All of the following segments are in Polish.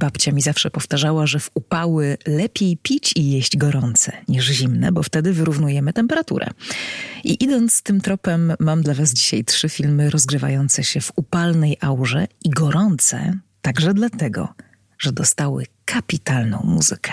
babcia mi zawsze powtarzała, że w upały lepiej pić i jeść gorące niż zimne, bo wtedy wyrównujemy temperaturę. I idąc tym tropem, mam dla Was dzisiaj trzy filmy rozgrywające się w upalnej aurze i gorące także dlatego, że dostały kapitalną muzykę.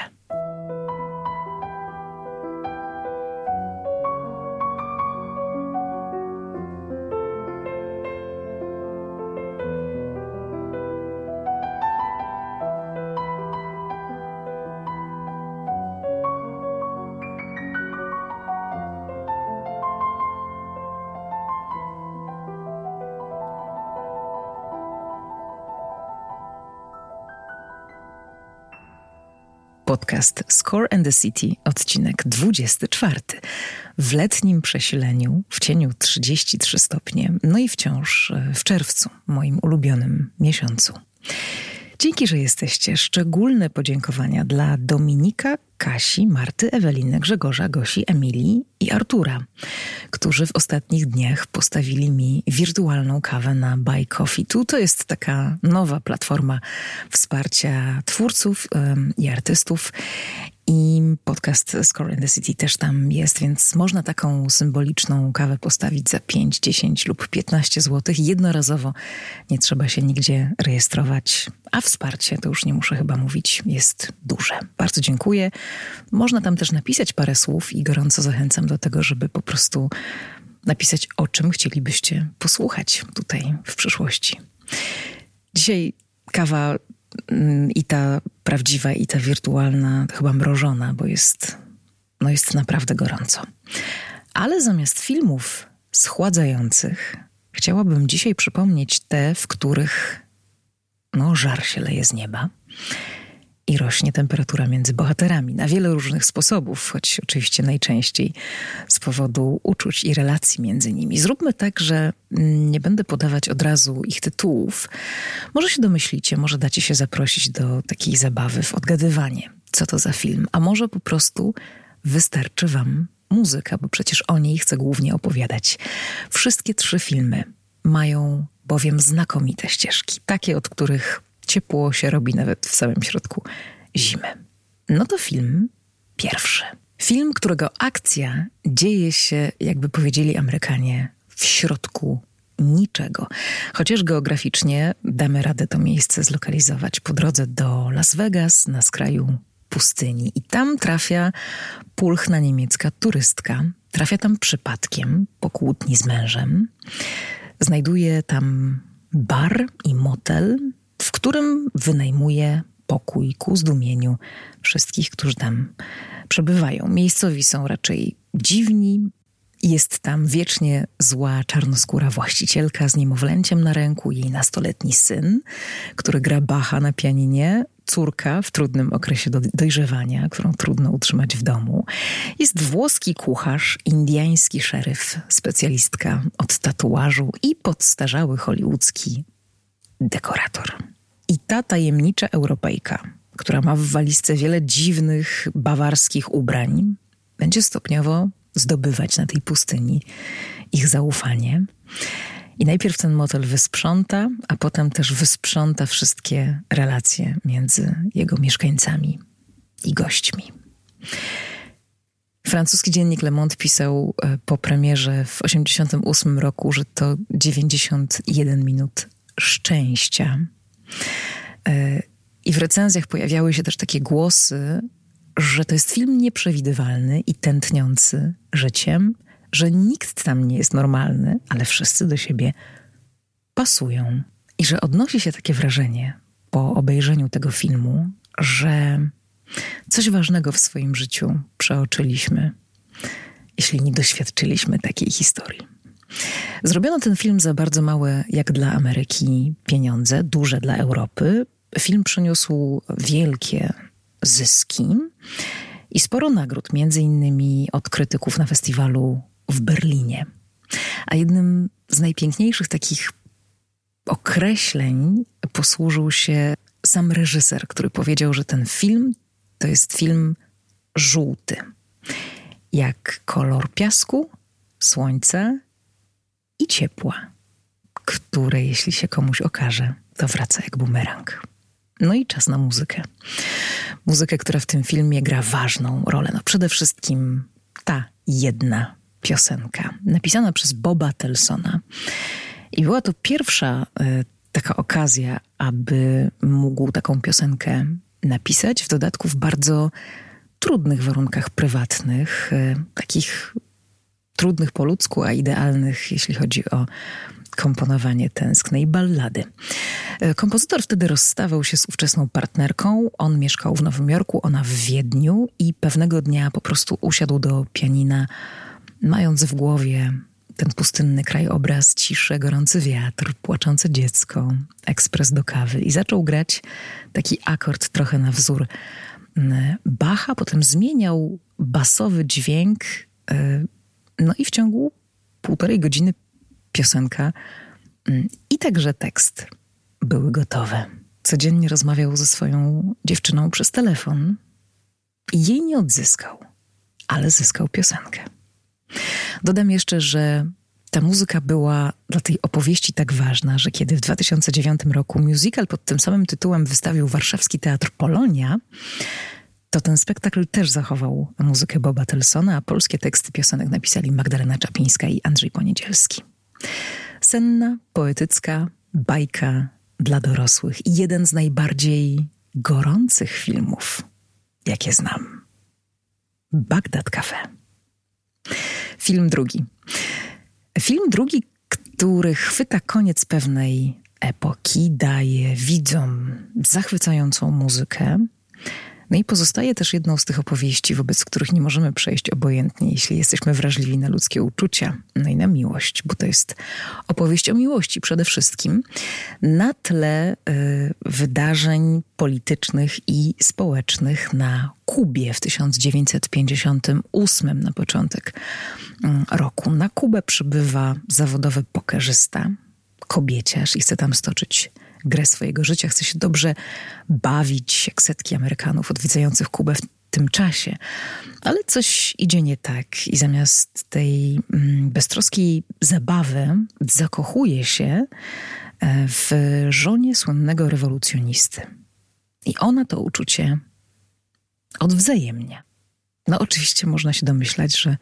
Podcast Score and the City, odcinek 24. W letnim przesileniu, w cieniu 33 stopnie, no i wciąż e, w czerwcu, moim ulubionym miesiącu. Dzięki, że jesteście. Szczególne podziękowania dla Dominika, Kasi, Marty, Eweliny, Grzegorza, Gosi, Emilii i Artura, którzy w ostatnich dniach postawili mi wirtualną kawę na Buy Coffee. Tu to jest taka nowa platforma wsparcia twórców i artystów i podcast Score in the City też tam jest, więc można taką symboliczną kawę postawić za 5, 10 lub 15 zł. Jednorazowo nie trzeba się nigdzie rejestrować, a wsparcie, to już nie muszę chyba mówić, jest duże. Bardzo dziękuję. Można tam też napisać parę słów i gorąco zachęcam do tego, żeby po prostu napisać, o czym chcielibyście posłuchać tutaj w przyszłości. Dzisiaj kawa mm, i ta prawdziwa, i ta wirtualna, chyba mrożona, bo jest, no jest naprawdę gorąco. Ale zamiast filmów schładzających, chciałabym dzisiaj przypomnieć te, w których no, żar się leje z nieba i rośnie temperatura między bohaterami na wiele różnych sposobów, choć oczywiście najczęściej z powodu uczuć i relacji między nimi. Zróbmy tak, że nie będę podawać od razu ich tytułów. Może się domyślicie, może dacie się zaprosić do takiej zabawy w odgadywanie, co to za film, a może po prostu wystarczy Wam muzyka, bo przecież o niej chcę głównie opowiadać. Wszystkie trzy filmy mają bowiem znakomite ścieżki, takie od których ciepło się robi nawet w samym środku zimy. No to film pierwszy. Film, którego akcja dzieje się, jakby powiedzieli Amerykanie, w środku niczego. Chociaż geograficznie damy radę to miejsce zlokalizować po drodze do Las Vegas na skraju pustyni. I tam trafia pulchna niemiecka turystka. Trafia tam przypadkiem po kłótni z mężem. Znajduje tam bar i motel, którym wynajmuje pokój ku zdumieniu wszystkich, którzy tam przebywają. Miejscowi są raczej dziwni. Jest tam wiecznie zła czarnoskóra właścicielka z niemowlęciem na ręku, jej nastoletni syn, który gra Bacha na pianinie, córka w trudnym okresie dojrzewania, którą trudno utrzymać w domu. Jest włoski kucharz, indyjski szeryf, specjalistka od tatuażu i podstarzały hollywoodzki dekorator. I ta tajemnicza Europejka, która ma w walizce wiele dziwnych bawarskich ubrań, będzie stopniowo zdobywać na tej pustyni ich zaufanie. I najpierw ten motel wysprząta, a potem też wysprząta wszystkie relacje między jego mieszkańcami i gośćmi. Francuski dziennik Le Monde pisał e, po premierze w 1988 roku, że to 91 minut szczęścia. E, I w recenzjach pojawiały się też takie głosy, że to jest film nieprzewidywalny i tętniący życiem, że nikt tam nie jest normalny, ale wszyscy do siebie pasują. I że odnosi się takie wrażenie po obejrzeniu tego filmu, że coś ważnego w swoim życiu przeoczyliśmy, jeśli nie doświadczyliśmy takiej historii. Zrobiono ten film za bardzo małe, jak dla Ameryki, pieniądze, duże dla Europy. Film przyniósł wielkie zyski i sporo nagród, między innymi od krytyków na festiwalu w Berlinie. A jednym z najpiękniejszych takich określeń posłużył się sam reżyser, który powiedział, że ten film to jest film żółty. Jak kolor piasku, słońca i ciepła, które jeśli się komuś okaże, to wraca jak bumerang. No i czas na muzykę. Muzykę, która w tym filmie gra ważną rolę. No przede wszystkim ta jedna piosenka, napisana przez Boba Telsona. I była to pierwsza y, taka okazja, aby mógł taką piosenkę napisać, w dodatku w bardzo trudnych warunkach prywatnych, y, takich trudnych po ludzku, a idealnych, jeśli chodzi o komponowanie tęsknej ballady. E, kompozytor wtedy rozstawał się z ówczesną partnerką. On mieszkał w Nowym Jorku, ona w Wiedniu i pewnego dnia po prostu usiadł do pianina, mając w głowie ten pustynny krajobraz, ciszę, gorący wiatr, płaczące dziecko, ekspres do kawy i zaczął grać taki akord trochę na wzór Bacha, potem zmieniał basowy dźwięk, e, no i w ciągu półtorej godziny piosenka mm, i także tekst były gotowe. Codziennie rozmawiał ze swoją dziewczyną przez telefon i jej nie odzyskał, ale zyskał piosenkę. Dodam jeszcze, że ta muzyka była dla tej opowieści tak ważna, że kiedy w 2009 roku musical pod tym samym tytułem wystawił Warszawski Teatr Polonia, to ten spektakl też zachował muzykę Boba Telsona, a polskie teksty piosenek napisali Magdalena Czapińska i Andrzej Poniedzielski. Senna, poetycka bajka dla dorosłych i jeden z najbardziej gorących filmów, jakie znam. Bagdad Cafe. Film drugi. Film drugi, który chwyta koniec pewnej epoki, daje widzom zachwycającą muzykę, no i pozostaje też jedną z tych opowieści, wobec których nie możemy przejść obojętnie, jeśli jesteśmy wrażliwi na ludzkie uczucia, no i na miłość, bo to jest opowieść o miłości przede wszystkim, na tle y, wydarzeń politycznych i społecznych na Kubie w 1958 na początek y, roku. Na Kubę przybywa zawodowy pokerzysta, kobieciarz i chce tam stoczyć grę swojego życia, chce się dobrze bawić, jak setki Amerykanów odwiedzających Kubę w tym czasie. Ale coś idzie nie tak i zamiast tej mm, beztroskiej zabawy zakochuje się e, w żonie słynnego rewolucjonisty. I ona to uczucie odwzajemnia. No oczywiście można się domyślać, że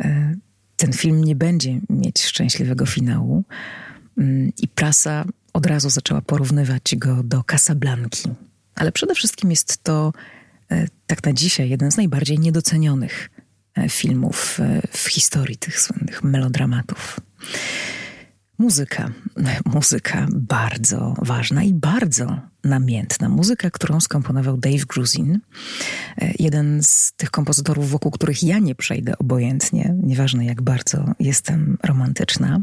e, ten film nie będzie mieć szczęśliwego finału mm, i prasa od razu zaczęła porównywać go do Casablanki. Ale przede wszystkim jest to, e, tak na dzisiaj, jeden z najbardziej niedocenionych e, filmów e, w historii tych słynnych melodramatów. Muzyka. Muzyka bardzo ważna i bardzo namiętna. Muzyka, którą skomponował Dave Grusin, jeden z tych kompozytorów, wokół których ja nie przejdę obojętnie, nieważne jak bardzo jestem romantyczna.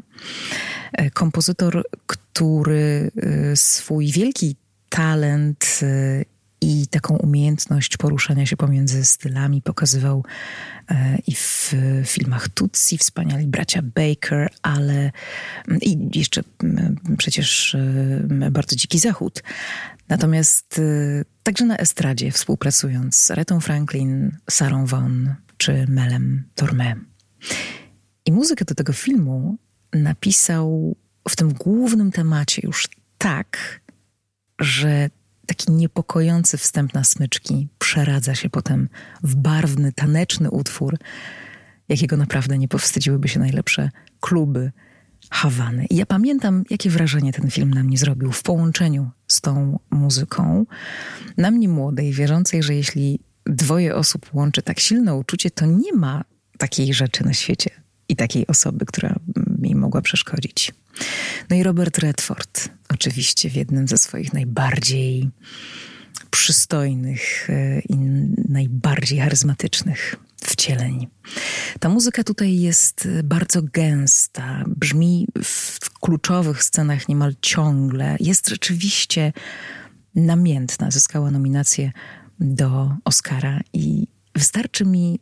Kompozytor, który y, swój wielki talent y, i taką umiejętność poruszania się pomiędzy stylami pokazywał i w filmach Tutsi, wspaniali bracia Baker, ale i jeszcze przecież bardzo dziki zachód. Natomiast także na estradzie współpracując z Retą Franklin, Sarą Vaughan czy Melem Tormé. I muzykę do tego filmu napisał w tym głównym temacie już tak, że taki niepokojący wstęp na smyczki przeradza się potem w barwny, taneczny utwór, jakiego naprawdę nie powstydziłyby się najlepsze kluby Hawany. I ja pamiętam, jakie wrażenie ten film na mnie zrobił w połączeniu z tą muzyką. Na mnie młodej, wierzącej, że jeśli dwoje osób łączy tak silne uczucie, to nie ma takiej rzeczy na świecie i takiej osoby, która mi mogła przeszkodzić. No i Robert Redford, oczywiście w jednym ze swoich najbardziej przystojnych e, i najbardziej charyzmatycznych wcieleń. Ta muzyka tutaj jest bardzo gęsta, brzmi w kluczowych scenach niemal ciągle, jest rzeczywiście namiętna. Zyskała nominację do Oscara i wystarczy mi,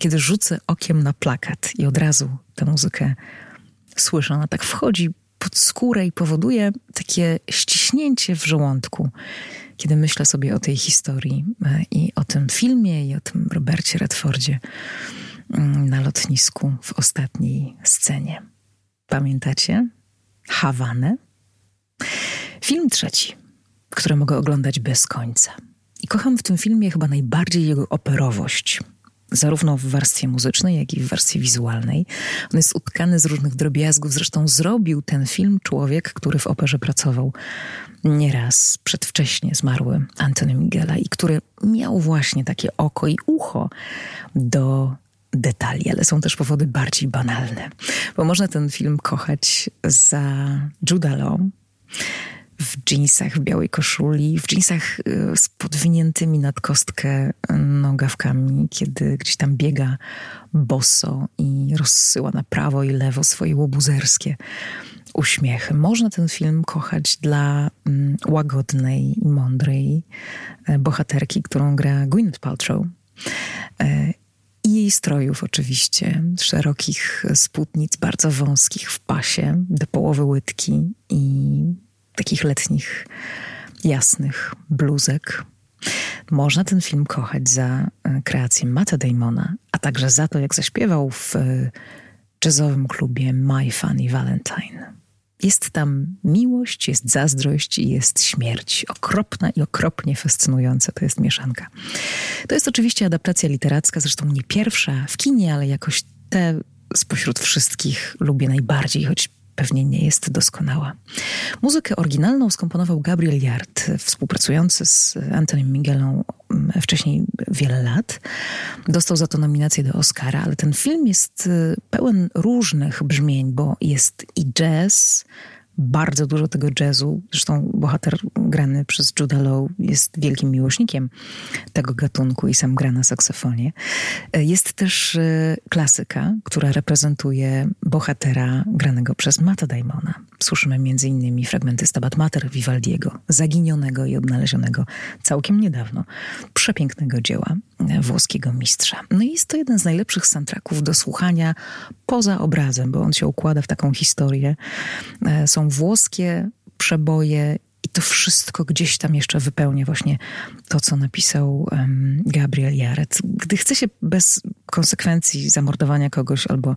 kiedy rzucę okiem na plakat i od razu tę muzykę słyszę. Ona tak wchodzi pod skórę i powoduje takie ściśnięcie w żołądku, kiedy myślę sobie o tej historii e, i o tym filmie i o tym Robercie Redfordzie mm, na lotnisku w ostatniej scenie. Pamiętacie? Hawanę? Film trzeci, które mogę oglądać bez końca. I kocham w tym filmie chyba najbardziej jego operowość. Zarówno w warstwie muzycznej, jak i w warstwie wizualnej. On jest utkany z różnych drobiazgów. Zresztą zrobił ten film człowiek, który w operze pracował nieraz przedwcześnie zmarły Antony Miguela i który miał właśnie takie oko i ucho do detali, ale są też powody bardziej banalne. Bo można ten film kochać za Judah Law, w dżinsach, w białej koszuli, w dżinsach y, z podwiniętymi nad kostkę nogawkami, kiedy gdzieś tam biega boso i rozsyła na prawo i lewo swoje łobuzerskie uśmiechy. Można ten film kochać dla mm, łagodnej i mądrej e, bohaterki, którą gra Gwyneth Paltrow. I jej strojów oczywiście, szerokich spódnic, bardzo wąskich w pasie, do połowy łydki i takich letnich, jasnych bluzek. Można ten film kochać za e, kreację Matta Damona, a także za to, jak zaśpiewał w e, jazzowym klubie My Funny Valentine. Jest tam miłość, jest zazdrość i jest śmierć. Okropna i okropnie fascynująca to jest mieszanka. To jest oczywiście adaptacja literacka, zresztą nie pierwsza w kinie, ale jakoś te spośród wszystkich lubię najbardziej, choć pewnie nie jest doskonała. Muzykę oryginalną skomponował Gabriel Yard, współpracujący z Antonym Miguelą mm, wcześniej wiele lat. Dostał za to nominację do Oscara, ale ten film jest y, pełen różnych brzmień, bo jest i jazz, bardzo dużo tego jazzu. Zresztą bohater grany przez Judah Law jest wielkim miłośnikiem tego gatunku i sam gra na saksofonie. Jest też e, klasyka, która reprezentuje bohatera granego przez Mata Daimona. Słyszymy m.in. fragmenty Stabat Mater Vivaldiego, zaginionego i odnalezionego całkiem niedawno, przepięknego dzieła włoskiego mistrza. No i jest to jeden z najlepszych soundtracków do słuchania poza obrazem, bo on się układa w taką historię. E, są włoskie przeboje i to wszystko gdzieś tam jeszcze wypełnia właśnie to, co napisał um, Gabriel Jaret. Gdy chce się bez konsekwencji zamordowania kogoś albo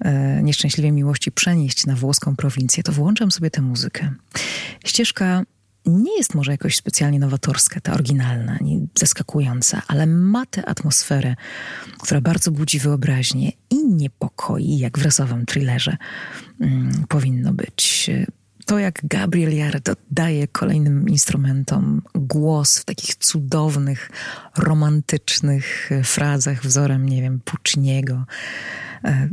e, nieszczęśliwej miłości przenieść na włoską prowincję, to włączam sobie tę muzykę. Ścieżka nie jest może jakoś specjalnie nowatorska, ta oryginalna, nie zaskakująca, ale ma tę atmosferę, która bardzo budzi wyobraźnię i niepokoi, jak w rasowym thrillerze mm, powinno być. To, jak Gabriel Yard oddaje kolejnym instrumentom głos w takich cudownych, romantycznych frazach wzorem, nie wiem, Pucciniego, e,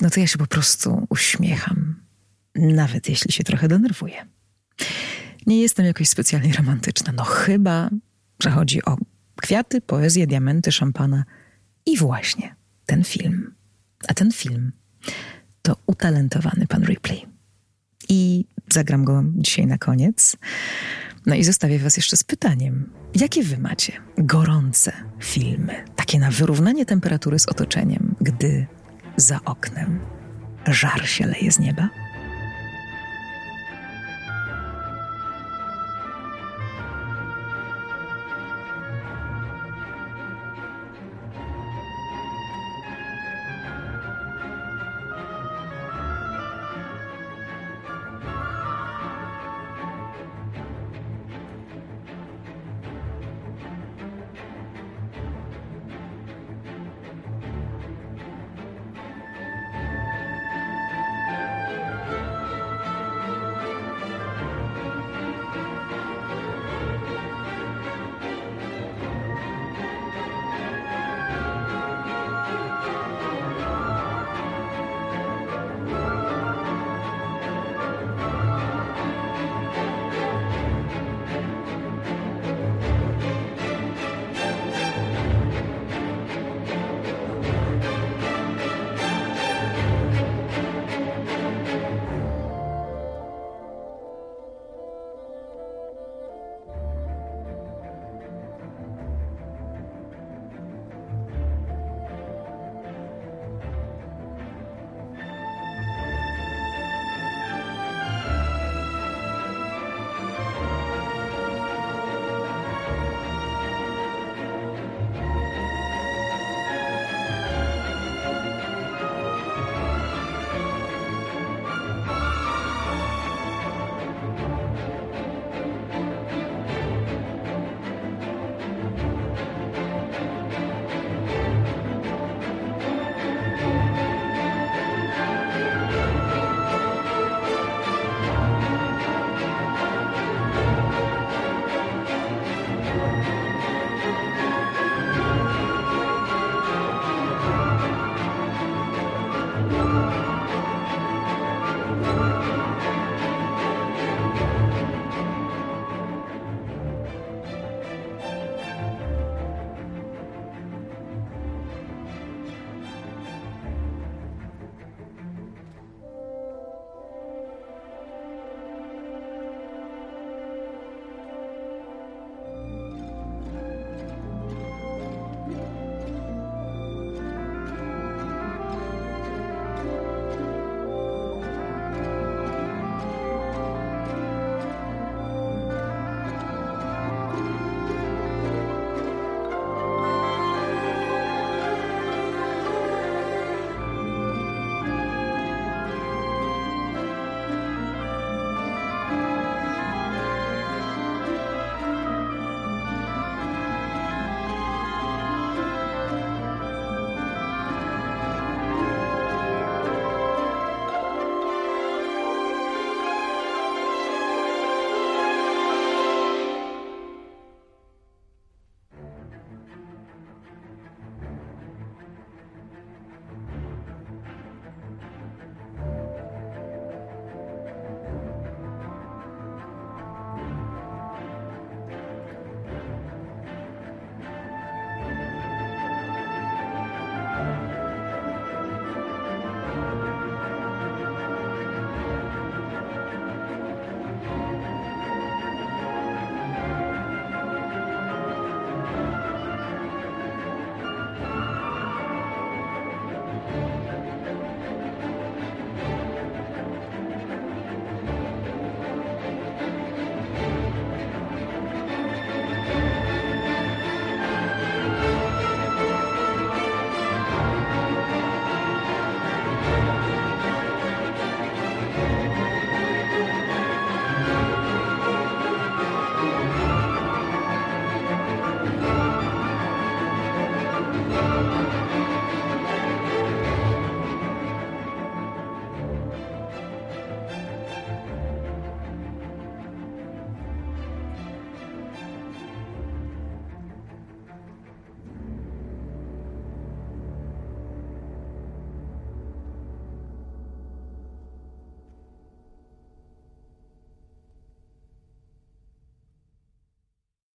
no to ja się po prostu uśmiecham, nawet jeśli się trochę denerwuję. Nie jestem jakoś specjalnie romantyczna. No chyba, że chodzi o kwiaty, poezję, diamenty, szampana i właśnie ten film. A ten film to utalentowany pan Ripley. I zagram go dzisiaj na koniec. No i zostawię was jeszcze z pytaniem. Jakie wy macie gorące filmy, takie na wyrównanie temperatury z otoczeniem, gdy za oknem żar się leje z nieba?